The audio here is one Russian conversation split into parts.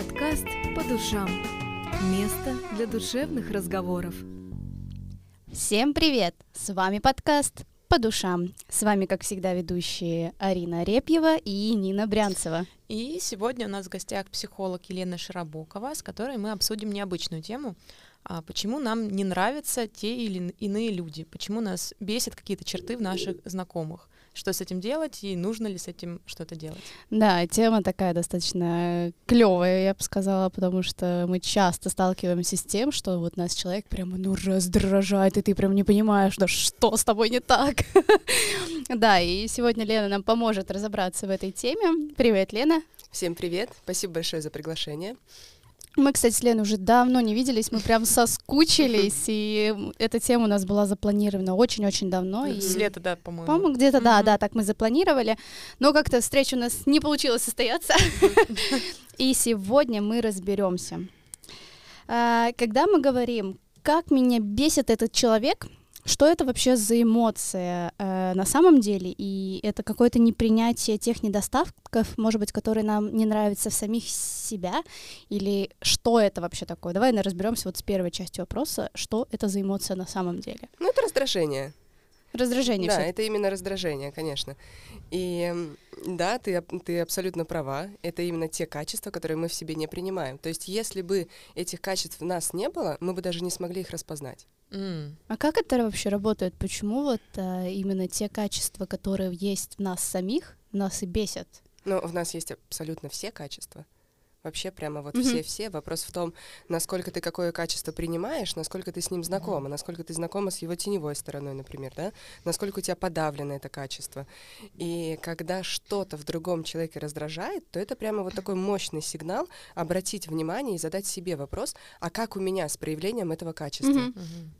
Подкаст «По душам». Место для душевных разговоров. Всем привет! С вами подкаст «По душам». С вами, как всегда, ведущие Арина Репьева и Нина Брянцева. И сегодня у нас в гостях психолог Елена Широбокова, с которой мы обсудим необычную тему а почему нам не нравятся те или иные люди, почему нас бесят какие-то черты в наших знакомых, что с этим делать и нужно ли с этим что-то делать. Да, тема такая достаточно клевая, я бы сказала, потому что мы часто сталкиваемся с тем, что вот нас человек прямо ну раздражает, и ты прям не понимаешь, да что с тобой не так. Да, и сегодня Лена нам поможет разобраться в этой теме. Привет, Лена. Всем привет, спасибо большое за приглашение. Мы, кстати, с Леной уже давно не виделись, мы прям соскучились, и эта тема у нас была запланирована очень-очень давно. И... С лета, да, по-моему. По-моему, где-то, mm-hmm. да, да, так мы запланировали, но как-то встреча у нас не получилось состояться. И сегодня мы разберемся. А, когда мы говорим, как меня бесит этот человек, что это вообще за эмоция э, на самом деле? И это какое-то непринятие тех недостатков, может быть, которые нам не нравятся в самих себя? Или что это вообще такое? Давай разберемся вот с первой частью вопроса. Что это за эмоция на самом деле? Ну, это раздражение. Раздражение. Да, это именно раздражение, конечно. И да, ты, ты абсолютно права. Это именно те качества, которые мы в себе не принимаем. То есть, если бы этих качеств в нас не было, мы бы даже не смогли их распознать. Mm. А как это вообще работает? Почему вот а, именно те качества, которые есть в нас самих, нас и бесят? Ну, в нас есть абсолютно все качества. Вообще прямо вот все-все. Mm-hmm. Вопрос в том, насколько ты какое качество принимаешь, насколько ты с ним знакома, насколько ты знакома с его теневой стороной, например, да? Насколько у тебя подавлено это качество. И когда что-то в другом человеке раздражает, то это прямо вот такой мощный сигнал обратить внимание и задать себе вопрос, а как у меня с проявлением этого качества? Mm-hmm.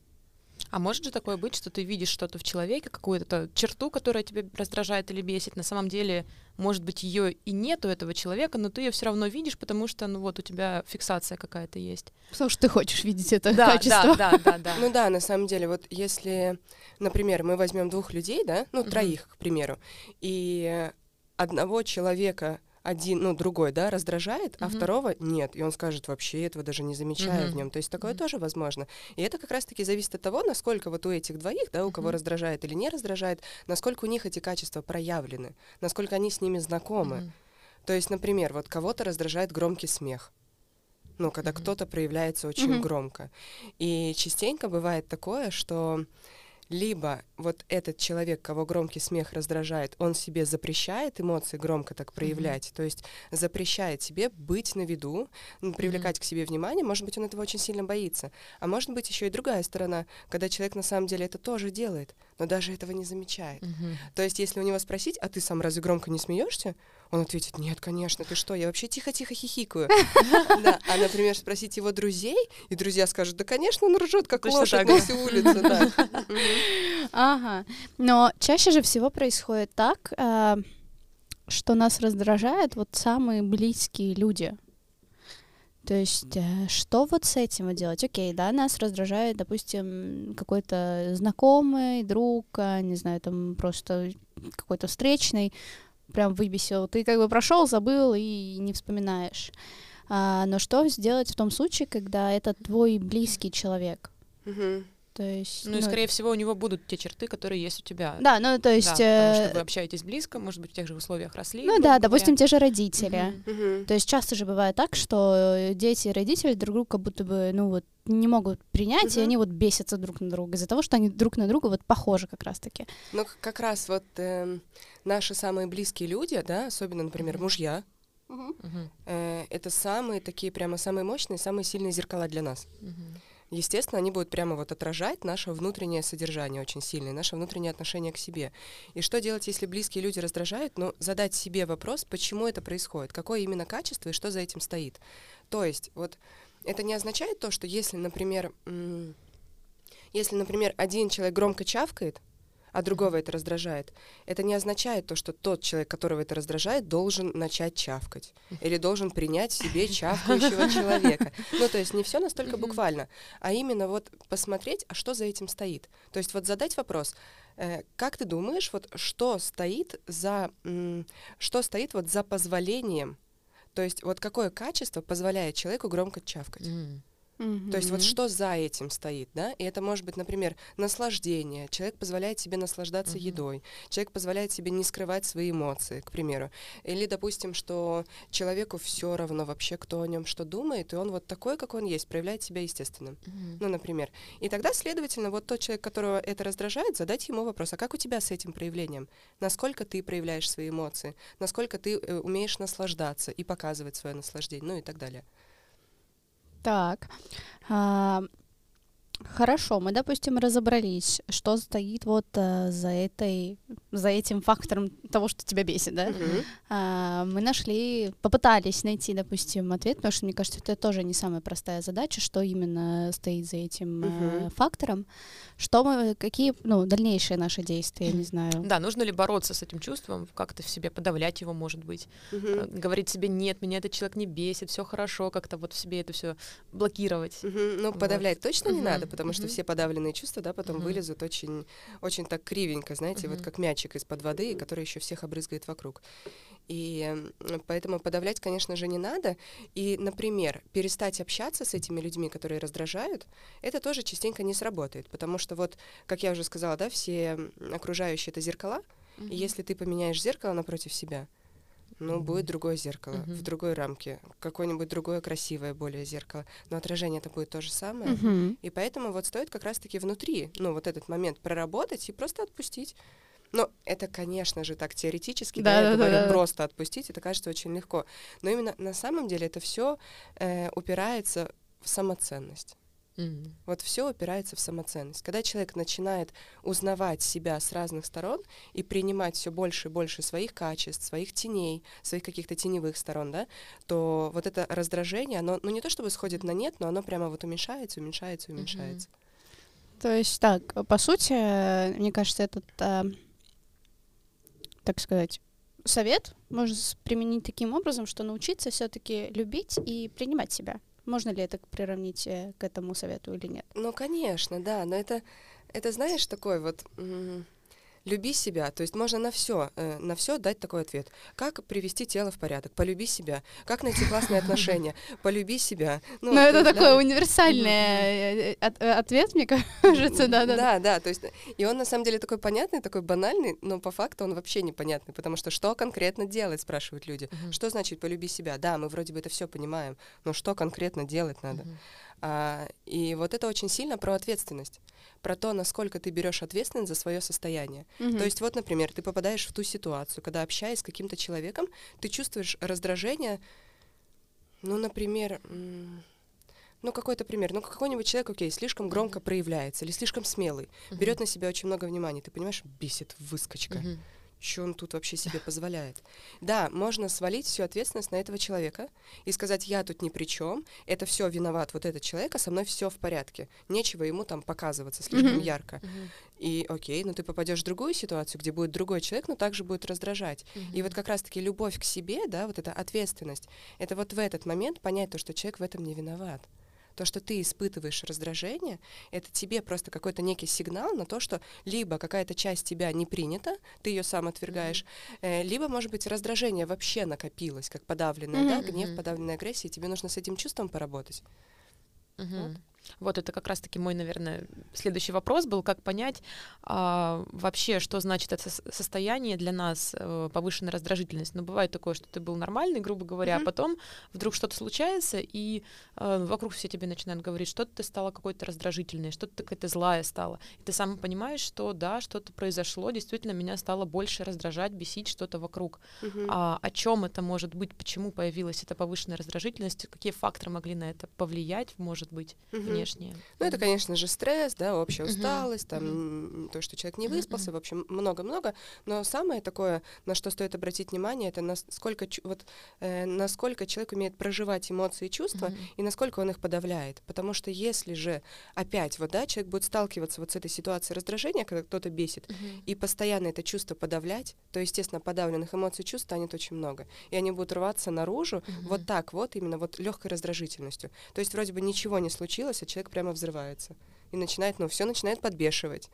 А может же такое быть, что ты видишь что-то в человеке, какую-то черту, которая тебя раздражает или бесит, на самом деле, может быть, ее и нет у этого человека, но ты ее все равно видишь, потому что, ну вот, у тебя фиксация какая-то есть. Потому что ты хочешь видеть это да, качество. Да, да, да, да. Ну да, на самом деле, вот если, например, мы возьмем двух людей, да, ну, троих, к примеру, и одного человека один, ну, другой, да, раздражает, mm-hmm. а второго нет. И он скажет, вообще этого даже не замечаю mm-hmm. в нем. То есть такое mm-hmm. тоже возможно. И это как раз-таки зависит от того, насколько вот у этих двоих, да, у кого mm-hmm. раздражает или не раздражает, насколько у них эти качества проявлены, насколько они с ними знакомы. Mm-hmm. То есть, например, вот кого-то раздражает громкий смех. Ну, когда mm-hmm. кто-то проявляется очень mm-hmm. громко. И частенько бывает такое, что либо вот этот человек, кого громкий смех раздражает, он себе запрещает эмоции громко так проявлять, mm-hmm. то есть запрещает себе быть на виду, привлекать mm-hmm. к себе внимание, может быть, он этого очень сильно боится. А может быть, еще и другая сторона, когда человек на самом деле это тоже делает, но даже этого не замечает. Mm-hmm. То есть, если у него спросить, а ты сам разве громко не смеешься? Он ответит, нет, конечно, ты что, я вообще тихо-тихо хихикаю. А, например, спросить его друзей, и друзья скажут, да, конечно, он ржет, как лошадь на всю улицу. Ага. Но чаще же всего происходит так, э, что нас раздражает вот самые близкие люди. То есть, э, что вот с этим делать? Окей, да, нас раздражает, допустим, какой-то знакомый, друг, а, не знаю, там просто какой-то встречный, прям выбесил. Ты как бы прошел, забыл и не вспоминаешь. А, но что сделать в том случае, когда это твой близкий человек? Mm-hmm. То есть, ну, ну и, скорее всего, у него будут те черты, которые есть у тебя. Да, ну, то есть... Да, потому что вы общаетесь близко, может быть, в тех же условиях росли. Ну, да, допустим, те же родители. Uh-huh. Uh-huh. То есть часто же бывает так, что дети и родители друг друга как будто бы, ну, вот, не могут принять, uh-huh. и они вот бесятся друг на друга из-за того, что они друг на друга вот похожи как раз-таки. Ну, как раз вот э, наши самые близкие люди, да, особенно, например, мужья, uh-huh. Э, это самые такие прямо самые мощные, самые сильные зеркала для нас. Uh-huh естественно, они будут прямо вот отражать наше внутреннее содержание очень сильно, наше внутреннее отношение к себе. И что делать, если близкие люди раздражают? Ну, задать себе вопрос, почему это происходит, какое именно качество и что за этим стоит. То есть, вот это не означает то, что если, например, если, например, один человек громко чавкает, а другого это раздражает, это не означает то, что тот человек, которого это раздражает, должен начать чавкать или должен принять в себе чавкающего человека. Ну, то есть не все настолько буквально, а именно вот посмотреть, а что за этим стоит. То есть вот задать вопрос, э, как ты думаешь, вот что стоит за, что стоит вот за позволением То есть вот какое качество позволяет человеку громко чавкать? То есть вот что за этим стоит, да? И это может быть, например, наслаждение. Человек позволяет себе наслаждаться Мгм. едой. Человек позволяет себе не скрывать свои эмоции, к примеру. Или, допустим, что человеку все равно вообще, кто о нем что думает, и он вот такой, как он есть, проявляет себя естественным. Мгм. Ну, например. И тогда, следовательно, вот тот человек, которого это раздражает, задать ему вопрос, а как у тебя с этим проявлением? Насколько ты проявляешь свои эмоции? Насколько ты э, умеешь наслаждаться и показывать свое наслаждение? Ну и так далее. Так. Хорошо, мы, допустим, разобрались, что стоит вот э, за этой, за этим фактором того, что тебя бесит, да? Мгм. А, мы нашли, попытались найти, допустим, ответ, потому что, мне кажется, это тоже не самая простая задача, что именно стоит за этим э, Мгм. фактором, что мы, какие, ну, дальнейшие наши действия, не знаю. Да, нужно ли бороться с этим чувством, как-то в себе подавлять его, может быть, э, Мгм. говорить себе нет, меня этот человек не бесит, все хорошо, как-то вот в себе это все блокировать. Мгм. Ну, Вот. подавлять точно не Мгм, надо, потому что все подавленные чувства, да, потом вылезут очень, очень так кривенько, знаете, вот как мячик из-под воды, который еще всех обрызгает вокруг. И поэтому подавлять, конечно же, не надо. И, например, перестать общаться с этими людьми, которые раздражают, это тоже частенько не сработает, потому что вот, как я уже сказала, да, все окружающие это зеркала, и если ты поменяешь зеркало напротив себя, ну, Мгм. будет другое зеркало, в Мгм. другой рамке, какое-нибудь другое красивое более зеркало, но отражение это будет то же самое. Мгм. И поэтому вот стоит как раз-таки внутри, ну, вот этот момент проработать и просто отпустить. Но это, конечно же, так теоретически, да, я Да-да-да-да. говорю, просто отпустить, это кажется очень легко. Но именно на самом деле это все упирается в самоценность. Вот все упирается в самоценность. Когда человек начинает узнавать себя с разных сторон и принимать все больше и больше своих качеств, своих теней, своих каких-то теневых сторон, да, то вот это раздражение, оно, ну не то чтобы сходит на нет, но оно прямо вот уменьшается, уменьшается, уменьшается. То есть так, по сути, э, мне кажется, этот, а, так сказать, совет можно применить таким образом, что научиться все-таки любить и принимать себя. Можно ли это приравнить э, к этому совету или нет? Ну, конечно, да, но это, это знаешь, такой вот м, люби себя, то есть можно на все, на все дать такой ответ. Как привести тело в порядок? Полюби себя. Как найти классные отношения? Полюби себя. Ну, вот, это да. такой универсальный э, э, от- э, ответ, мне кажется, да-да. Да, да, то есть, и он на самом деле такой понятный, такой банальный, но по факту он вообще непонятный, потому что что конкретно делать, спрашивают люди. Что значит полюби себя? Да, мы вроде бы это все понимаем, но что конкретно делать надо? А, и вот это очень сильно про ответственность, про то, насколько ты берешь ответственность за свое состояние. Мгм. То есть вот, например, ты попадаешь в ту ситуацию, когда общаясь с каким-то человеком, ты чувствуешь раздражение, ну, например, ну, какой-то пример, ну, какой-нибудь человек, окей, слишком громко проявляется или слишком смелый, Мгм. берет на себя очень много внимания, ты понимаешь, бесит выскочка. Мгм. Что он тут вообще себе позволяет? Да, можно свалить всю ответственность на этого человека и сказать, я тут ни при чем, это все виноват вот этот человек, а со мной все в порядке. Нечего ему там показываться слишком ярко. И окей, но ты попадешь в другую ситуацию, где будет другой человек, но также будет раздражать. И вот как раз-таки любовь к себе, да, вот эта ответственность, это вот в этот момент понять то, что человек в этом не виноват. То, что ты испытываешь раздражение, это тебе просто какой-то некий сигнал на то, что либо какая-то часть тебя не принята, ты ее сам отвергаешь, э, либо, может быть, раздражение вообще накопилось, как подавленное, да, Мгм. гнев, подавленная агрессия, и тебе нужно с этим чувством поработать. Мгм. Вот это как раз-таки мой, наверное, следующий вопрос был, как понять а, вообще, что значит это сос- состояние для нас, э, повышенная раздражительность. Но бывает такое, что ты был нормальный, грубо говоря, Мгм. а потом вдруг что-то случается, и э, вокруг все тебе начинают говорить, что-то ты стала какой-то раздражительной, что-то ты какая-то злая стала. И ты сам понимаешь, что да, что-то произошло, действительно меня стало больше раздражать, бесить что-то вокруг. Мгм. А о чем это может быть, почему появилась эта повышенная раздражительность, какие факторы могли на это повлиять, может быть, Мгм. Внешние? Ну, это, конечно же, стресс, да, общая усталость, там, то, что человек не выспался, в общем, много-много. Но самое такое, на что стоит обратить внимание, это насколько, вот, э, насколько человек умеет проживать эмоции и чувства, и насколько он их подавляет. Потому что если же опять, вот, да, человек будет сталкиваться вот с этой ситуацией раздражения, когда кто-то бесит, и постоянно это чувство подавлять, то, естественно, подавленных эмоций и чувств станет очень много. И они будут рваться наружу вот так вот, именно вот легкой раздражительностью. То есть вроде бы ничего не случилось, а человек прямо взрывается. И начинает, ну, все начинает подбешивать.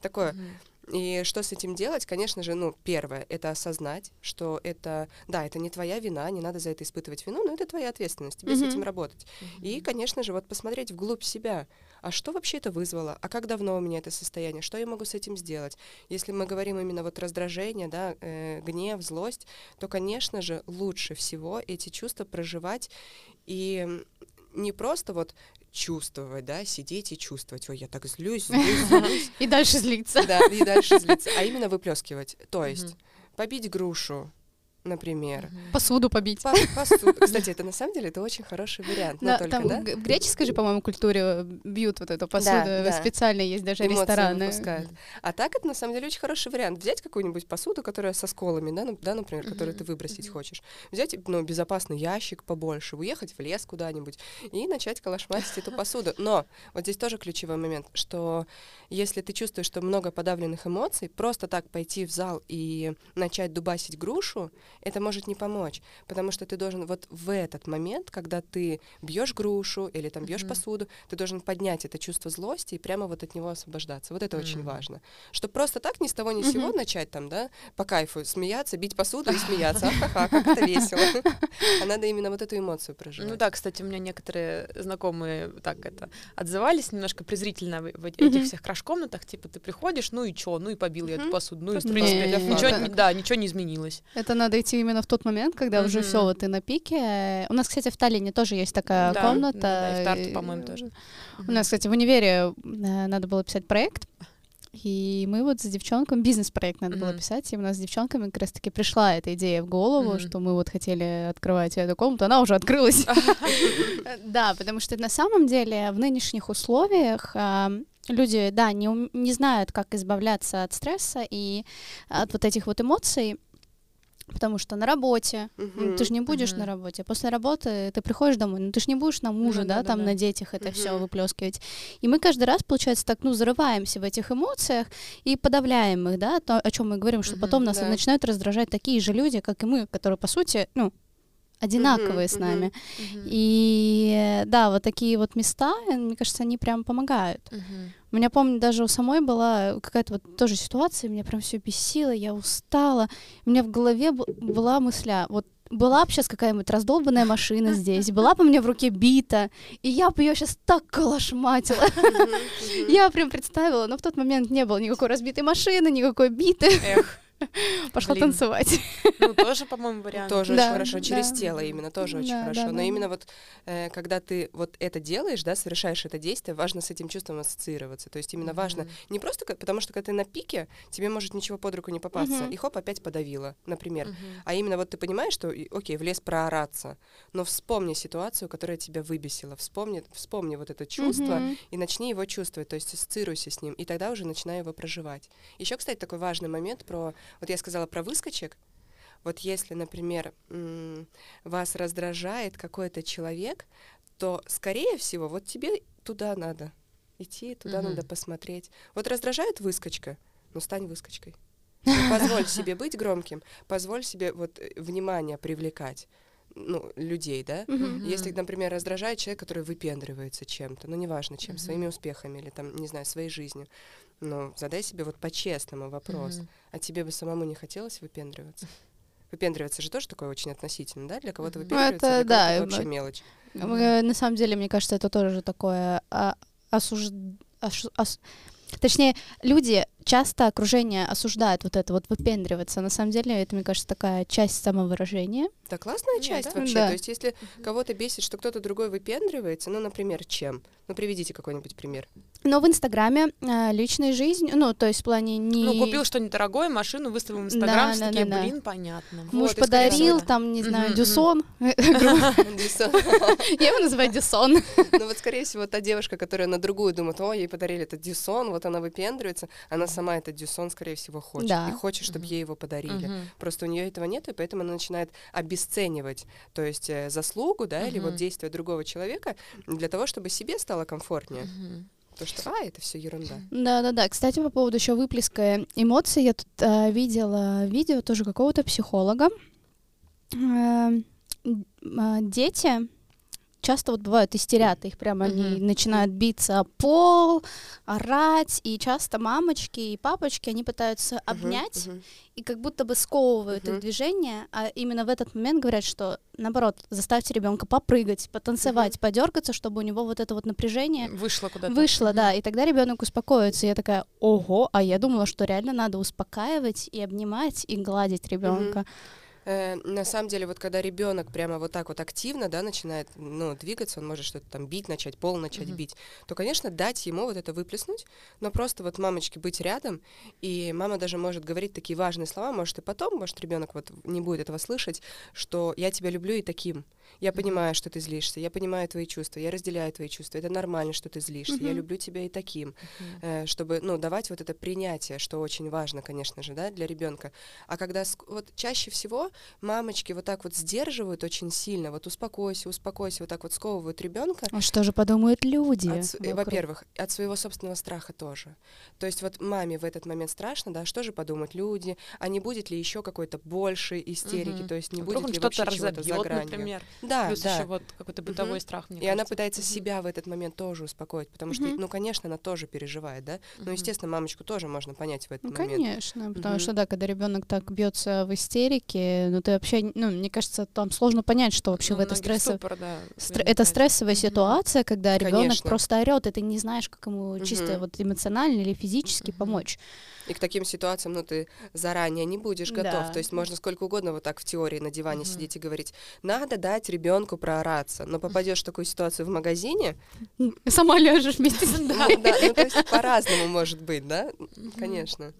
Такое, Мгм. И что с этим делать? Конечно же, ну, первое, это осознать, что это, да, это не твоя вина, не надо за это испытывать вину, но это твоя ответственность, тебе Мгм. с этим работать. И, конечно же, вот посмотреть вглубь себя, а что вообще это вызвало, а как давно у меня это состояние, что я могу с этим сделать. Если мы говорим именно вот раздражение, да, э, гнев, злость, то, конечно же, лучше всего эти чувства проживать и не просто вот чувствовать, да, сидеть и чувствовать, ой, я так злюсь, злюсь, злюсь, И дальше злиться. да, и дальше злиться, а именно выплескивать. То есть побить грушу, например. Посуду побить. По- посуду. Кстати, это на самом деле это очень хороший вариант. Но Да, только, там да, в греческой же, по-моему, культуре бьют вот эту посуду. да. Специально есть даже эмоции рестораны. выпускают. А так это на самом деле очень хороший вариант. Взять какую-нибудь посуду, которая со сколами, да, ну- да например, которую Мгм, ты выбросить мгм. хочешь. Взять ну, безопасный ящик побольше, уехать в лес куда-нибудь и начать калашматить эту посуду. Но вот здесь тоже ключевой момент, что если ты чувствуешь, что много подавленных эмоций, просто так пойти в зал и начать дубасить грушу, это может не помочь, потому что ты должен вот в этот момент, когда ты бьешь грушу или там бьешь Мгм. посуду, ты должен поднять это чувство злости и прямо вот от него освобождаться. Вот это очень Мгм. важно. Что просто так ни с того ни с сего Мгм. начать там, да, по кайфу смеяться, бить посуду и смеяться. Ха-ха, как это весело. А надо именно вот эту эмоцию проживать. Ну да, кстати, у меня некоторые знакомые так это отзывались немножко презрительно в, этих всех краш-комнатах, типа ты приходишь, ну и чё, ну и побил я эту посуду, ну и в Просто принципе ничего, да, ничего не изменилось. Это надо идти именно в тот момент, когда уже Мгм. все, вот ты на пике. У нас, кстати, в Таллине тоже есть такая Да, комната. да, и в Тарту, по-моему, тоже. У нас, кстати, в универе э, надо было писать проект, и мы вот с девчонками, бизнес-проект надо было Мгм. писать, и у нас с девчонками как раз-таки пришла эта идея в голову, Мгм. что мы вот хотели открывать эту комнату, она уже открылась. Да, потому что на самом деле в нынешних условиях а, люди, да, не, не знают, как избавляться от стресса и от вот этих вот эмоций, потому что на работе, ну, Мгм. ты же не будешь Мгм. на работе. После работы ты приходишь домой, ну ты же не будешь на мужа, Ну да, да, там да, на детях это все Мгм. выплескивать. И мы каждый раз, получается, так, ну, зарываемся в этих эмоциях и подавляем их, да, то, о чем мы говорим, что Мгм, потом нас да. начинают раздражать такие же люди, как и мы, которые, по сути, ну, одинаковые с мгм. нами. Мгм. И э, да, вот такие вот места, э, мне кажется, они прям помогают. Мгм. У меня, помню, даже у самой была какая-то вот тоже ситуация, меня прям все бесило, я устала. У меня в голове б- была мысля, вот была бы сейчас какая-нибудь раздолбанная машина здесь, была бы мне в руке бита, и я бы ее сейчас так колошматила. Я прям представила, но в тот момент не было никакой разбитой машины, никакой биты. Эх, Пошла Блин. танцевать. ну тоже, по-моему, вариант. Тоже Да, очень хорошо. Через да. тело именно тоже очень Да, хорошо. да, Но да, именно вот э, когда ты вот это делаешь, да, совершаешь это действие, важно с этим чувством ассоциироваться. То есть именно важно Мгм. не просто, потому что когда ты на пике, тебе может ничего под руку не попасться, Мгм. и хоп, опять подавило, например. Мгм. А именно вот ты понимаешь, что, окей, в лес проораться, но вспомни ситуацию, которая тебя выбесила, вспомни, вспомни вот это чувство, и начни его чувствовать, то есть ассоциируйся с ним, и тогда уже начинай его проживать. Еще, кстати, такой важный момент про, вот я сказала про выскочек, вот если, например, вас раздражает какой-то человек, то, скорее всего, вот тебе туда надо идти, туда Мгм. надо посмотреть. Вот раздражает выскочка, ну стань выскочкой. Ну, Позволь себе быть громким, позволь себе вот э, внимание привлекать ну, людей, да? Мгм. Если, например, раздражает человек, который выпендривается чем-то, ну, неважно чем, Мгм. своими успехами или там, не знаю, своей жизнью, ну, задай себе вот по-честному вопрос. Мгм. А тебе бы самому не хотелось выпендриваться? Выпендриваться же тоже такое очень относительно, да? Для кого-то. Ну, выпендриваться, это для да, и вообще мы- мелочь. Э, На самом деле, мне кажется, это тоже такое а, осуж- ош- ос- Точнее, люди часто окружение осуждают вот это вот выпендриваться. На самом деле, это, мне кажется, такая часть самовыражения. Да, классная часть да? вообще. Да. То есть, если кого-то бесит, что кто-то другой выпендривается, ну, например, чем? Ну, приведите какой-нибудь пример. Но в Инстаграме э, личная жизнь, ну, то есть в плане не... Ну, купил что-нибудь дорогое, машину выставил в Да, Инстаграм, все да, такие, да, да. блин, понятно. Муж Вот, подарил, да. там, не знаю, дюсон. Я его называю дюсон. Ну, вот, скорее всего, та девушка, которая на другую думает, о, ей подарили этот дюсон, вот она выпендривается, она сама этот дюсон, скорее всего, хочет. Да. И хочет, чтобы ей его подарили. Мгм. Просто у нее этого нет, и поэтому она начинает обесценивать, то есть э, заслугу, да, или вот действие другого человека для того, чтобы себе стало комфортнее. Мгм. Потому что, а, это все ерунда. Да-да-да. Кстати, по поводу еще выплеска эмоций, я тут э, видела видео тоже какого-то психолога. М, а, дети часто вот бывают истерят, их прямо они Мгм. начинают биться о пол, орать, и часто мамочки и папочки, они пытаются обнять Мгм, и как будто бы сковывают Мгм. их движение, а именно в этот момент говорят, что наоборот, заставьте ребенка попрыгать, потанцевать, подергаться, чтобы у него вот это вот напряжение Вышло куда-то. вышло, Мгм. да, и тогда ребенок успокоится. И я такая, ого, а я думала, что реально надо успокаивать и обнимать и гладить ребенка. Э, на самом деле, вот когда ребенок прямо вот так вот активно, да, начинает, ну, двигаться, он может что-то там бить, начать пол начать Мгм. бить, то, конечно, дать ему вот это выплеснуть, но просто вот мамочке быть рядом, и мама даже может говорить такие важные слова, может и потом, может ребенок вот не будет этого слышать, что я тебя люблю и таким. Я понимаю, что ты злишься, я понимаю твои чувства, я разделяю твои чувства, это нормально, что ты злишься, я Мгм. люблю тебя и таким, э, чтобы, ну, давать вот это принятие, что очень важно, конечно же, да, для ребенка. А когда вот чаще всего мамочки вот так вот сдерживают очень сильно, вот успокойся, успокойся, вот так вот сковывают ребенка. А что же подумают люди? Во-первых, от своего собственного страха тоже. То есть вот маме в этот момент страшно, да, что же подумают люди, а не будет ли еще какой-то большей истерики, Мгм. то есть не Вдруг будет ли что-то вообще чего-то за гранью. например. Да, Плюс да. еще вот какой-то бытовой Мгм. страх, мне И она кажется. пытается Мгм. себя в этот момент тоже успокоить, потому что, ну, конечно, она тоже переживает, да. Мгм. естественно, мамочку тоже можно понять в этот Ну, момент. конечно, потому что, да, когда ребенок так бьется в истерике, ну, ты вообще, ну, мне кажется, там сложно понять, что вообще Ну, в это многих стресс... ступор, да, Стр- Это стрессовая Мгм. ситуация, когда ребенок просто орет, и ты не знаешь, как ему чисто Мгм. вот эмоционально или физически Мгм. помочь. И к таким ситуациям, ну, ты заранее не будешь готов. Да. То есть можно сколько угодно вот так в теории на диване Мгм. сидеть и говорить, надо дать ребенку проораться. Но попадешь в такую ситуацию в магазине, Сама ляжешь вместе с ну, да, ну, то есть по-разному может быть, да? Конечно.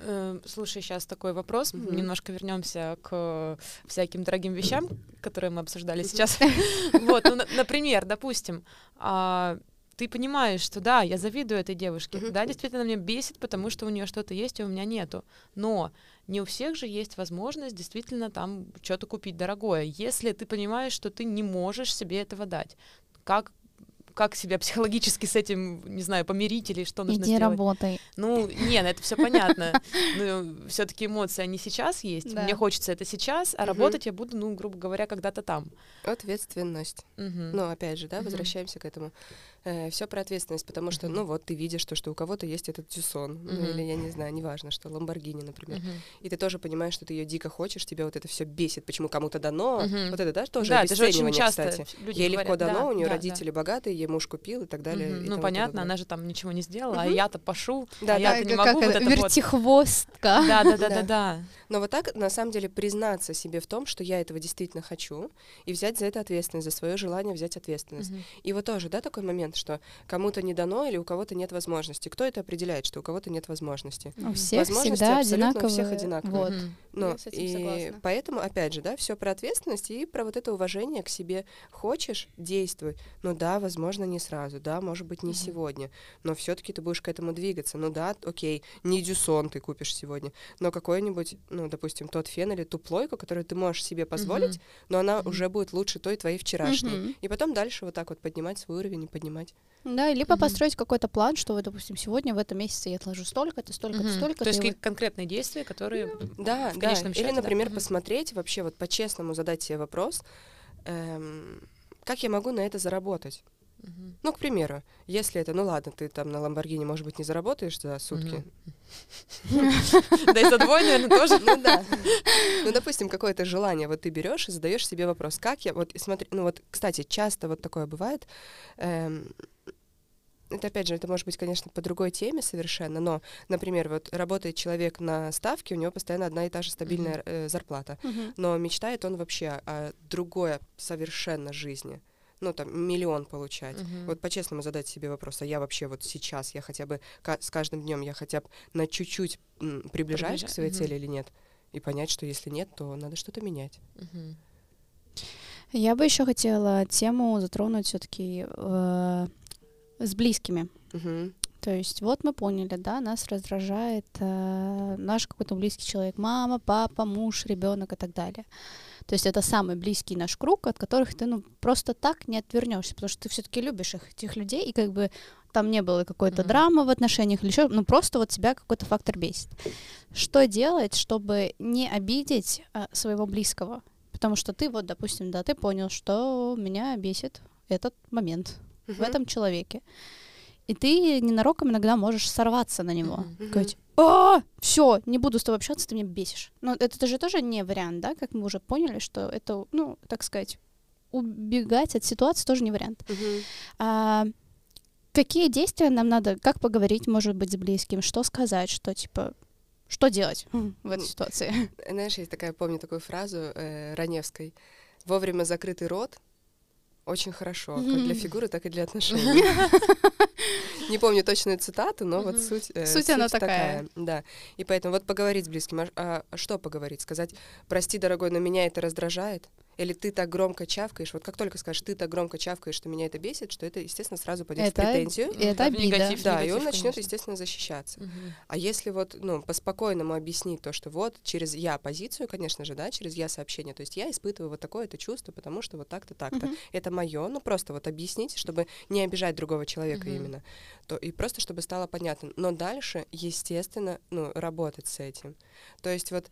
Э, Слушай, сейчас такой вопрос. Мгм. Немножко вернемся к всяким дорогим вещам, которые мы обсуждали сейчас. Вот, ну, на- например, допустим, а, ты понимаешь, что да, я завидую этой девушке. Да, действительно, меня бесит, потому что у нее что-то есть, а у меня нету. Но не у всех же есть возможность действительно там что-то купить дорогое. Если ты понимаешь, что ты не можешь себе этого дать, как как себя психологически с этим, не знаю, помирить или что нужно Иди сделать? работай. Ну, не, ну это все понятно. Ну, все-таки эмоции, они сейчас есть. Да. Мне хочется это сейчас, а Мгм. работать я буду, ну, грубо говоря, когда-то там. Ответственность. Мгм. Ну, опять же, да, Мгм. возвращаемся к этому. Все про ответственность, потому что, ну, вот ты видишь то, что у кого-то есть этот Тюсон, ну, или, я не знаю, неважно, что, Ламборгини, например. И ты тоже понимаешь, что ты ее дико хочешь, тебя вот это все бесит, почему кому-то дано. Вот это, да, тоже да, это же очень обесценивание, часто кстати. Ей легко дано, да, у нее да, родители богатые, ей муж купил и так да. далее. Мгм. и Ну, понятно, подобное. она же там ничего не сделала, а Мгм. я-то пошу, Да, а да, я-то не могу вот это вот. вертихвостка. Да, да, да, Да. да, да. Но вот так, на самом деле, признаться себе в том, что я этого действительно хочу, и взять за это ответственность, за свое желание взять ответственность. Мгм. И вот тоже, да, такой момент, что кому-то не дано или у кого-то нет возможности. Кто это определяет, что у кого-то нет возможности? У всех Возможности всегда абсолютно у одинаковые. всех одинаковые. Вот. Ну, Я с этим и согласна. поэтому, опять же, да, все про ответственность и про вот это уважение к себе. Хочешь, действуй. Ну да, возможно, не сразу, да, может быть, не Мгм. сегодня, но все-таки ты будешь к этому двигаться. Ну да, окей, не дюсон ты купишь сегодня, но какой-нибудь, ну, допустим, тот фен или ту плойку, которую ты можешь себе позволить, Мгм. но она Мгм. уже будет лучше той твоей вчерашней. Мгм. И потом дальше вот так вот поднимать свой уровень и поднимать. Да, либо Мгм. построить какой-то план, что, вот, допустим, сегодня в этом месяце я отложу столько-то, столько-то, Мгм. столько-то. То есть вот- конкретные действия, которые... Да, В да. конечном Или, счете, да. например, Мгм. посмотреть вообще вот по-честному задать себе вопрос, эм, как я могу на это заработать? Мгм. Ну, к примеру, если это, ну ладно, ты там на Ламборгини, может быть, не заработаешь за сутки. Да и за двое, наверное, тоже. Ну да. Ну, допустим, какое-то желание, вот ты берешь и задаешь себе вопрос, как я, вот смотри, ну вот, кстати, часто вот такое бывает. эм, это опять же, это может быть, конечно, по другой теме совершенно, но, например, вот работает человек на ставке, у него постоянно одна и та же стабильная э, зарплата, Мгм. но мечтает он вообще о другой совершенно жизни. Ну, там, миллион получать. Мгм. Вот по-честному задать себе вопрос, а я вообще вот сейчас, я хотя бы с каждым днем я хотя бы на чуть-чуть приближаюсь к Приближа- своей мгм. цели или нет? И понять, что если нет, то надо что-то менять. Мгм. Я бы еще хотела тему затронуть все-таки с близкими. Мгм. То есть вот мы поняли, да, нас раздражает э, наш какой-то близкий человек, мама, папа, муж, ребенок и так далее. То есть это самый близкий наш круг, от которых ты ну просто так не отвернешься, потому что ты все-таки любишь их, этих людей, и как бы там не было какой-то Мгм. драмы в отношениях или еще, ну просто вот тебя какой-то фактор бесит. Что делать, чтобы не обидеть э, своего близкого? Потому что ты вот, допустим, да, ты понял, что меня бесит этот момент в Мгм. этом человеке. И ты ненароком иногда можешь сорваться на него. Сказать, а, все, не буду с тобой общаться, ты меня бесишь. Но это же тоже не вариант, да, как мы уже поняли, что это, ну, так сказать, убегать от ситуации тоже не вариант. А, какие действия нам надо, как поговорить, может быть, с близким, что сказать, что типа, что делать в этой Ну, ситуации? Знаешь, есть такая, помню такую фразу э, Раневской. Вовремя закрытый рот очень хорошо, как для фигуры, так и для отношений. Не помню точную цитату, но вот суть, э, Суть она такая. Да. И поэтому вот поговорить с близким. А а что поговорить? Сказать, прости, дорогой, но меня это раздражает? Или ты так громко чавкаешь? Вот как только скажешь, ты так громко чавкаешь, что меня это бесит, что это, естественно, сразу пойдет в Это- претензию. И это Да, в обида. негатив. Да, и он негатив, начнет, конечно. естественно, защищаться. Мгм. А если вот, ну, по-спокойному объяснить то, что вот через я позицию, конечно же, да, через я сообщение, то есть я испытываю вот такое-то чувство, потому что вот так-то, так-то. Мгм. Это мое, ну просто вот объяснить, чтобы не обижать другого человека Мгм. именно. То, и просто чтобы стало понятно. Но дальше, естественно, ну, работать с этим. То есть вот,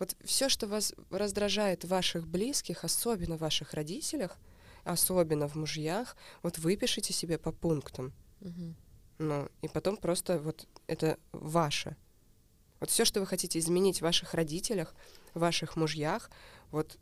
вот все, что вас раздражает в ваших близких, особенно в ваших родителях, особенно в мужьях, вот выпишите себе по пунктам. Мгм. Ну, и потом просто вот это ваше. Вот все, что вы хотите изменить в ваших родителях, в ваших мужьях, вот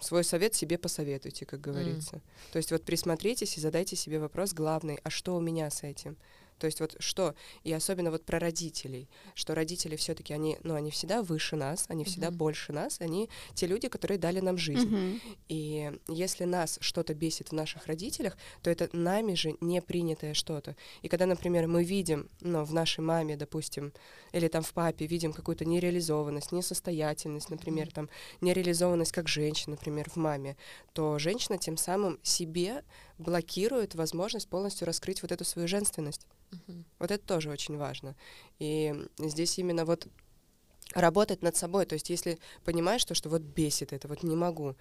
свой совет себе посоветуйте, как говорится. То есть вот присмотритесь и задайте себе вопрос главный, а что у меня с этим? То есть вот что, и особенно вот про родителей, что родители все-таки они, ну, они всегда выше нас, они всегда Мгм. больше нас, они те люди, которые дали нам жизнь. Мгм. И если нас что-то бесит в наших родителях, то это нами же не принятое что-то. И когда, например, мы видим, ну, в нашей маме, допустим, или там в папе видим какую-то нереализованность, несостоятельность, например, там нереализованность как женщина, например, в маме, то женщина тем самым себе блокирует возможность полностью раскрыть вот эту свою женственность. Мгм. Вот это тоже очень важно. И здесь именно вот работать над собой. То есть если понимаешь, что, что вот бесит это, вот не могу,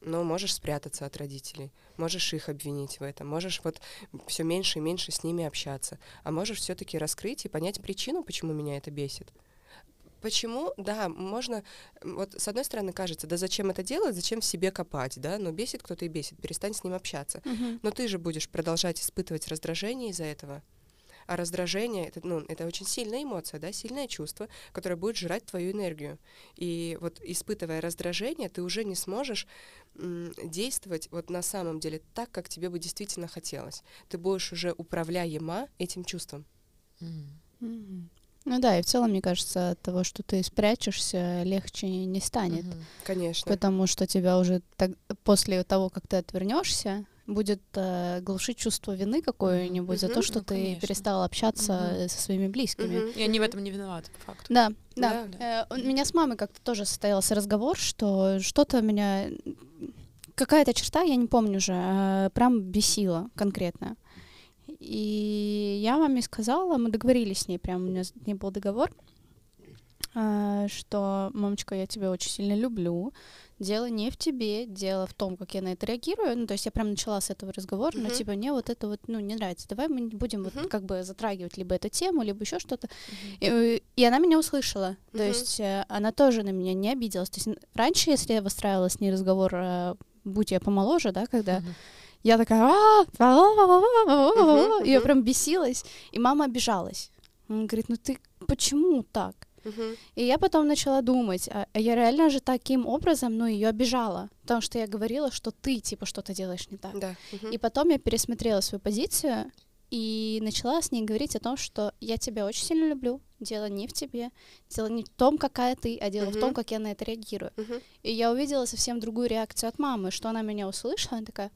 но можешь спрятаться от родителей, можешь их обвинить в этом, можешь вот все меньше и меньше с ними общаться, а можешь все-таки раскрыть и понять причину, почему меня это бесит. Почему? Да, можно, вот с одной стороны кажется, да зачем это делать, зачем в себе копать, да, но бесит кто-то и бесит, перестань с ним общаться. Мгм. Но ты же будешь продолжать испытывать раздражение из-за этого. А раздражение это, ну, это очень сильная эмоция, да, сильное чувство, которое будет жрать твою энергию. И вот испытывая раздражение, ты уже не сможешь м, действовать вот на самом деле так, как тебе бы действительно хотелось. Ты будешь уже управляема этим чувством. Мгм. Ну да, и в целом, мне кажется, от того, что ты спрячешься, легче не станет. Мгм. Конечно. Потому что тебя уже так, после того, как ты отвернешься, будет э, глушить чувство вины какое-нибудь за то, что Ну, ты конечно. перестал общаться э, со своими близкими. Мгм, И они в этом не виноваты, по факту. Да, да. Да. Э, у меня с мамой как-то тоже состоялся разговор, что что-то меня... Какая-то черта, я не помню уже, э, прям бесила конкретно. И я маме сказала, мы договорились с ней, прям у меня с ней был договор, э, что, мамочка, я тебя очень сильно люблю, дело не в тебе, дело в том, как я на это реагирую. Ну, то есть я прям начала с этого разговора, но Мгм. типа мне вот это вот, ну, не нравится. Давай мы не будем Мгм. вот как бы затрагивать либо эту тему, либо еще что-то. Мгм. И, и она меня услышала. То Мгм. есть э, она тоже на меня не обиделась. То есть раньше, если я выстраивала с ней разговор, э, будь я помоложе, да, когда Мгм. Я такая, я прям бесилась, и мама обижалась. Она говорит, ну ты почему так? И я потом начала думать, а а я реально же таким образом, ну, ее обижала, потому что я говорила, что ты, типа, что-то делаешь не так. Да. И потом я пересмотрела свою позицию и начала с ней говорить о том, что я тебя очень сильно люблю, дело не в тебе, дело не в том, какая ты, а дело в том, как я на это реагирую. Мгм. И я увидела совсем другую реакцию от мамы, что она меня услышала, она такая,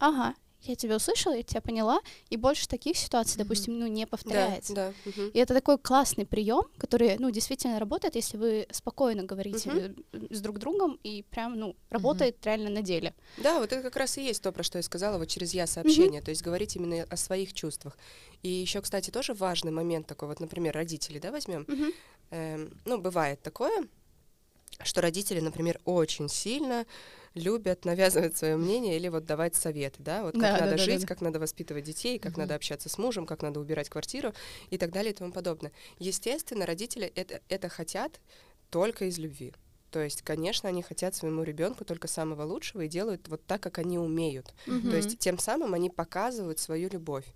ага, я тебя услышала, я тебя поняла, и больше таких ситуаций, Мгм. допустим, ну, не Да, повторяется. да. мгм. И это такой классный прием, который, ну, действительно работает, если вы спокойно говорите э, с друг другом и прям, ну, работает реально на деле. Да, вот это как раз и есть то, про что я сказала, вот через я сообщение, то есть говорить именно о своих чувствах. И еще, кстати, тоже важный момент такой, вот, например, родители, да, возьмем. Мгм. Эм, ну, бывает такое, что родители, например, очень сильно любят навязывать свое мнение или вот давать советы, да, вот как Да, да, надо да, да, жить, да. как надо воспитывать детей, как Мгм. надо общаться с мужем, как надо убирать квартиру и так далее и тому подобное. Естественно, родители это, это хотят только из любви. То есть, конечно, они хотят своему ребенку только самого лучшего и делают вот так, как они умеют. Мгм. То есть, тем самым они показывают свою любовь.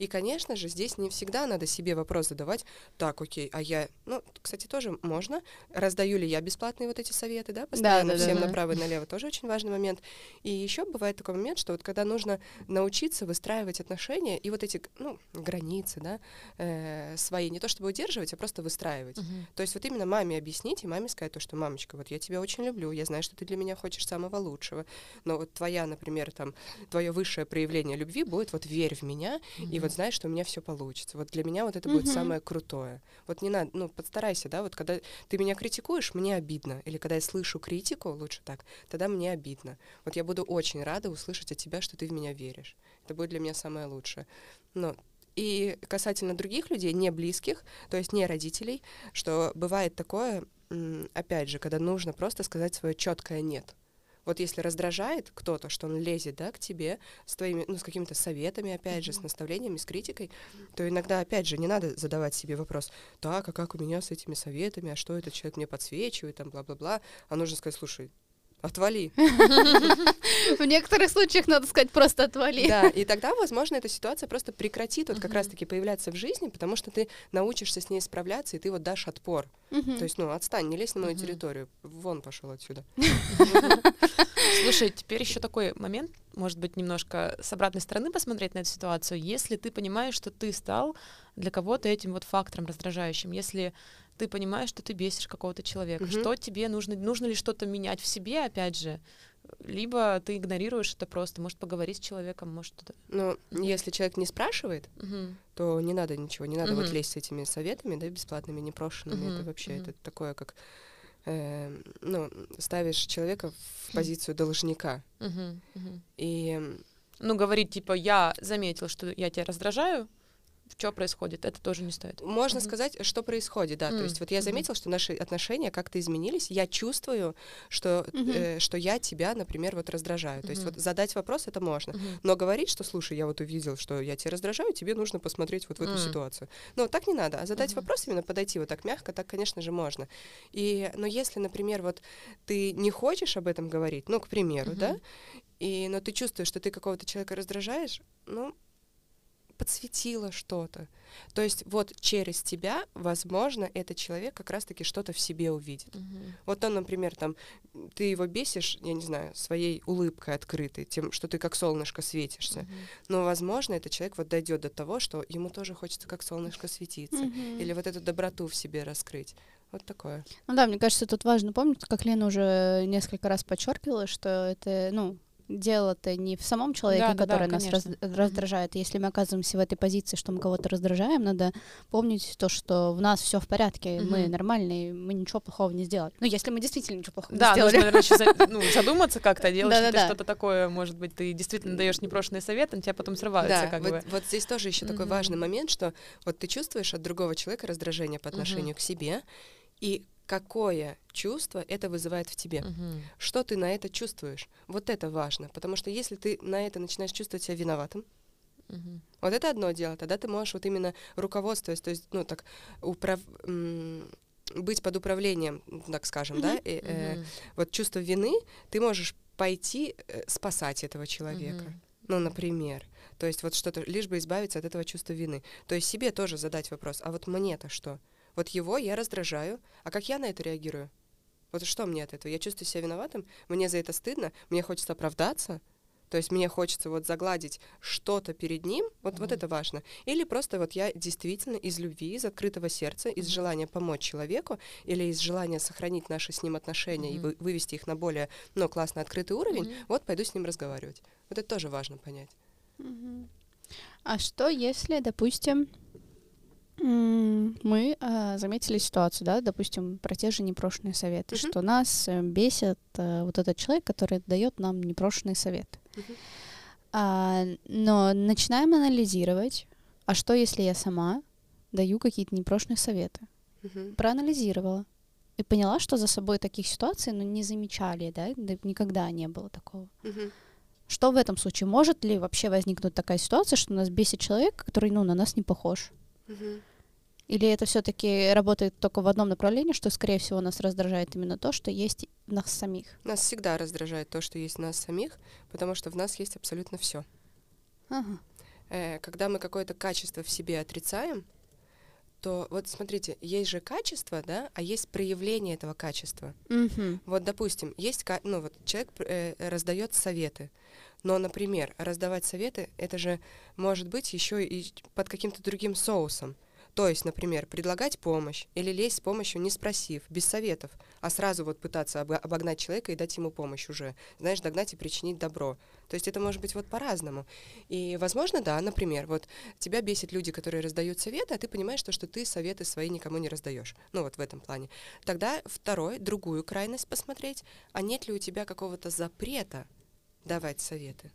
И, конечно же, здесь не всегда надо себе вопрос задавать, так, окей, а я, ну, кстати, тоже можно, раздаю ли я бесплатные вот эти советы, да, постоянно да, да, всем да. направо и налево, тоже очень важный момент. И еще бывает такой момент, что вот когда нужно научиться выстраивать отношения и вот эти, ну, границы, да, э, свои, не то чтобы удерживать, а просто выстраивать. Мгм. То есть вот именно маме объяснить и маме сказать то, что мамочка, вот я тебя очень люблю, я знаю, что ты для меня хочешь самого лучшего, но вот твоя, например, там, твое высшее проявление любви будет вот верь в меня, и вот знаешь, что у меня все получится. Вот для меня вот это будет самое крутое. Вот не надо, ну, подстарайся, да, вот когда ты меня критикуешь, мне обидно. Или когда я слышу критику, лучше так, тогда мне обидно. Вот я буду очень рада услышать от тебя, что ты в меня веришь. Это будет для меня самое лучшее. Ну, и касательно других людей, не близких, то есть не родителей, что бывает такое, опять же, когда нужно просто сказать свое четкое нет. Вот если раздражает кто-то, что он лезет, да, к тебе с твоими, ну, с какими-то советами, опять же, с наставлениями, с критикой, то иногда, опять же, не надо задавать себе вопрос, так, а как у меня с этими советами, а что этот человек мне подсвечивает, там, бла-бла-бла, а нужно сказать, слушай, отвали. В некоторых случаях надо сказать просто отвали. Да, и тогда, возможно, эта ситуация просто прекратит вот как раз-таки появляться в жизни, потому что ты научишься с ней справляться, и ты вот дашь отпор. То есть, ну, отстань, не лезь на мою территорию, вон пошел отсюда. Слушай, теперь еще такой момент, может быть, немножко с обратной стороны посмотреть на эту ситуацию. Если ты понимаешь, что ты стал для кого-то этим вот фактором раздражающим, если ты понимаешь, что ты бесишь какого-то человека, Мгм. что тебе нужно, нужно ли что-то менять в себе, опять же, либо ты игнорируешь это просто, может поговорить с человеком, может что-то. Мгм. если человек не спрашивает, Мгм. то не надо ничего, не надо вот Мгм. лезть с этими советами, да, бесплатными, непрошенными. Это Мгм, вообще, мгм. это такое, как, э, ну, ставишь человека в позицию должника. Мгм. И Ну, говорить, типа, я заметил, что я тебя раздражаю, что происходит, это тоже не стоит. можно Мгм. сказать, что происходит, да. То М, есть вот я заметила, что наши отношения как-то изменились. Я чувствую, что, Мгм. э, что я тебя, например, вот раздражаю. То есть вот задать вопрос это можно. Мгм. Но говорить, что, слушай, я вот увидел, что я тебя раздражаю, тебе нужно посмотреть вот в эту М. ситуацию. Ну, так не надо. А задать Мгм. вопрос, именно подойти вот так мягко, так, конечно же, можно. И, но если, например, вот ты не хочешь об этом говорить, ну, к примеру, да, Мгм. и, но ты чувствуешь, что ты какого-то человека раздражаешь, ну, подсветила что-то. То есть вот через тебя, возможно, этот человек как раз-таки что-то в себе увидит. Мгм. Вот он, например, там, ты его бесишь, я не знаю, своей улыбкой открытой, тем, что ты как солнышко светишься. Мгм. Но, возможно, этот человек вот дойдет до того, что ему тоже хочется как солнышко светиться. Мгм. Или вот эту доброту в себе раскрыть. Вот такое. Ну да, мне кажется, тут важно помнить, как Лена уже несколько раз подчеркивала, что это, ну, дело-то не в самом человеке, Да, да, да, который нас раз- раздражает. Если мы оказываемся в этой позиции, что мы кого-то раздражаем, надо помнить то, что в нас все в порядке, мы Мгм. нормальные, мы ничего плохого не сделали. Ну, если мы действительно ничего плохого Да, не сделали. нужно, наверное, еще за- ну, задуматься как-то, делать что-то, Да-да-да. что-то такое, может быть, ты действительно даешь непрошенный совет, он тебя потом срывается, Да, как вот, бы. вот здесь тоже еще такой Мгм. важный момент, что вот ты чувствуешь от другого человека раздражение по отношению к себе, и какое чувство это вызывает в тебе. Мгм. Что ты на это чувствуешь? Вот это важно, потому что если ты на это начинаешь чувствовать себя виноватым, Мгм. вот это одно дело, тогда ты можешь вот именно руководствуясь, то есть, ну так, управ... быть под управлением, так скажем, да, и, э, Мгм. вот чувство вины, ты можешь пойти э, спасать этого человека. Мгм. Ну, например. То есть вот что-то, лишь бы избавиться от этого чувства вины. То есть себе тоже задать вопрос, а вот мне-то что? Вот его я раздражаю, а как я на это реагирую? Вот что мне от этого? Я чувствую себя виноватым, мне за это стыдно, мне хочется оправдаться, то есть мне хочется вот загладить что-то перед ним, вот, вот Мгм. это важно. Или просто вот я действительно из любви, из открытого сердца, из Мгм. желания помочь человеку или из желания сохранить наши с ним отношения и Мгм. вы- вывести их на более, ну, классно открытый уровень, Мгм. вот пойду с ним разговаривать. Вот это тоже важно понять. Мгм. А что, если, допустим, мы а, заметили ситуацию, да, допустим, про те же непрошенные советы, Мгм. что нас э, бесит э, вот этот человек, который дает нам непрошенные советы. Мгм. А, но начинаем анализировать, а что, если я сама даю какие-то непрошенные советы? Мгм. Проанализировала и поняла, что за собой таких ситуаций ну, не замечали, да, да, никогда не было такого. Мгм. Что в этом случае? Может ли вообще возникнуть такая ситуация, что нас бесит человек, который, ну, на нас не похож? Мгм. Или это все-таки работает только в одном направлении, что, скорее всего, нас раздражает именно то, что есть в нас самих? Нас всегда раздражает то, что есть в нас самих, потому что в нас есть абсолютно все. Ага. Э, когда мы какое-то качество в себе отрицаем, то вот смотрите, есть же качество, да, а есть проявление этого качества. Мгм. Вот, допустим, есть, ну вот человек э, раздает советы, но, например, раздавать советы, это же может быть еще и под каким-то другим соусом. То есть, например, предлагать помощь или лезть с помощью, не спросив, без советов, а сразу вот пытаться обо- обогнать человека и дать ему помощь уже, знаешь, догнать и причинить добро. То есть это может быть вот по-разному. И, возможно, да, например, вот тебя бесит люди, которые раздают советы, а ты понимаешь, то, что ты советы свои никому не раздаешь. Ну вот в этом плане. Тогда второй, другую крайность посмотреть, а нет ли у тебя какого-то запрета давать советы.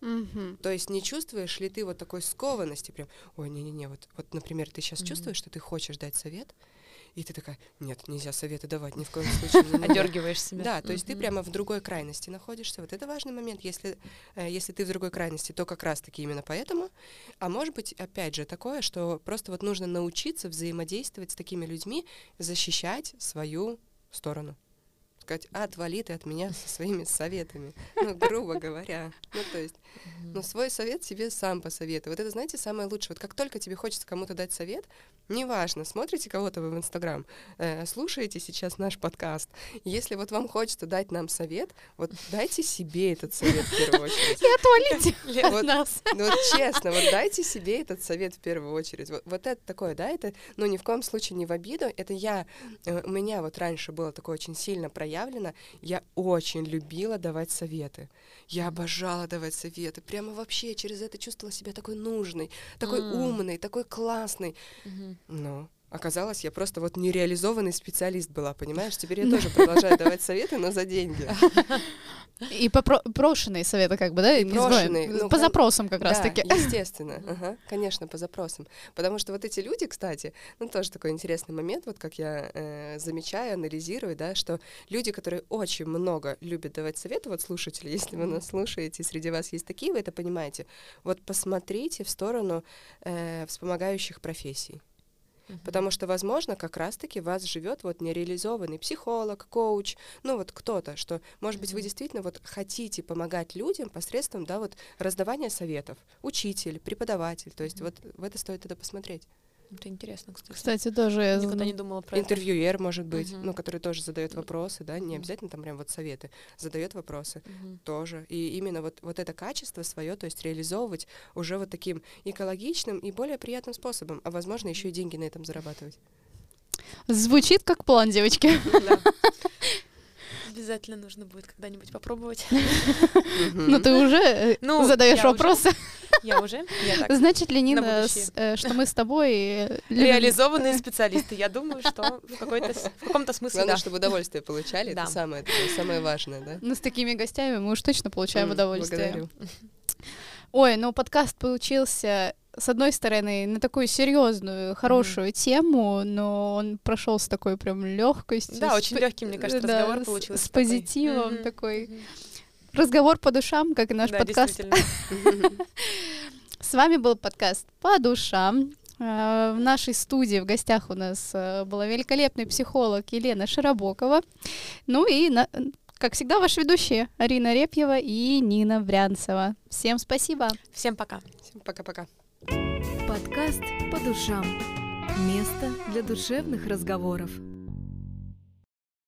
Мгм. То есть не чувствуешь ли ты вот такой скованности, прям, ой, не-не-не, вот, вот, например, ты сейчас Мгм. чувствуешь, что ты хочешь дать совет, и ты такая, нет, нельзя советы давать, ни в коем случае. не-не-не». Одергиваешь себя. Да, то есть ты прямо в другой крайности находишься. Вот это важный момент. Если, э, если ты в другой крайности, то как раз-таки именно поэтому. А может быть, опять же, такое, что просто вот нужно научиться взаимодействовать с такими людьми, защищать свою сторону. Сказать, отвали ты от меня со своими советами. Ну, грубо говоря. Ну, то есть, ну, свой совет себе сам посоветуй. Вот это, знаете, самое лучшее. Вот как только тебе хочется кому-то дать совет, неважно, смотрите кого-то вы в Инстаграм, э, слушаете сейчас наш подкаст, если вот вам хочется дать нам совет, вот дайте себе этот совет в первую очередь. Отвалите Лен, Вот, от нас. ну, вот честно, вот дайте себе этот совет в первую очередь. Вот, вот это такое, да, это, ну, ни в коем случае не в обиду. Это я, э, у меня вот раньше было такое очень сильно проявлено. Я очень любила давать советы. Я обожала давать советы. Прямо вообще через это чувствовала себя такой нужной, такой М. умной, такой классной. Мгм. Ну, оказалось, я просто вот нереализованный специалист была, понимаешь? Теперь я тоже продолжаю давать советы, но за деньги. И прошенные советы, как бы, да? И брошенные, ну, По запросам как раз-таки. Естественно, ага, конечно, по запросам. Потому что вот эти люди, кстати, ну тоже такой интересный момент, вот как я э, замечаю, анализирую, да, что люди, которые очень много любят давать советы, вот слушатели, если вы нас слушаете, среди вас есть такие, вы это понимаете, вот посмотрите в сторону э, вспомогающих профессий. Мгм. Потому что, возможно, как раз-таки вас живет вот нереализованный психолог, коуч, ну вот кто-то, что, может быть, вы действительно вот хотите помогать людям посредством, да, вот раздавания советов, учитель, преподаватель, то есть вот в это стоит тогда посмотреть. Это интересно, кстати. Кстати, тоже я Никогда задум- не думала про это. Интервьюер, может быть, Мгм. ну, который тоже задает вопросы, да, не обязательно там прям вот советы, задает вопросы Мгм. тоже. И именно вот, вот это качество свое, то есть реализовывать уже вот таким экологичным и более приятным способом, а возможно, еще и деньги на этом зарабатывать. Звучит как план, девочки. Обязательно нужно будет когда-нибудь попробовать. Ну, ты уже э, Ну, задаешь вопросы. Я уже. Я так. Значит ли, Нина, с- э, что мы с тобой... э, Реализованные специалисты. Я думаю, что в, какой-то, с- в каком-то смысле Главное, да. чтобы удовольствие получали, Да. это самое, самое важное, да? Ну, с такими гостями мы уж точно получаем удовольствие. благодарю. Ой, ну подкаст получился, с одной стороны, на такую серьезную, хорошую тему, но он прошел с такой прям легкостью. Да, очень легкий, мне кажется, разговор с- получился. С такой. позитивом Мгм. такой. Разговор по душам, как и наш Да, подкаст. С вами был подкаст «По душам». Э, В нашей студии в гостях у нас э, была великолепный психолог Елена Широбокова. Ну и, как всегда, ваши ведущие Арина Репьева и Нина Брянцева. Всем спасибо. Всем пока. Всем пока-пока. Подкаст «По душам». Место для душевных разговоров.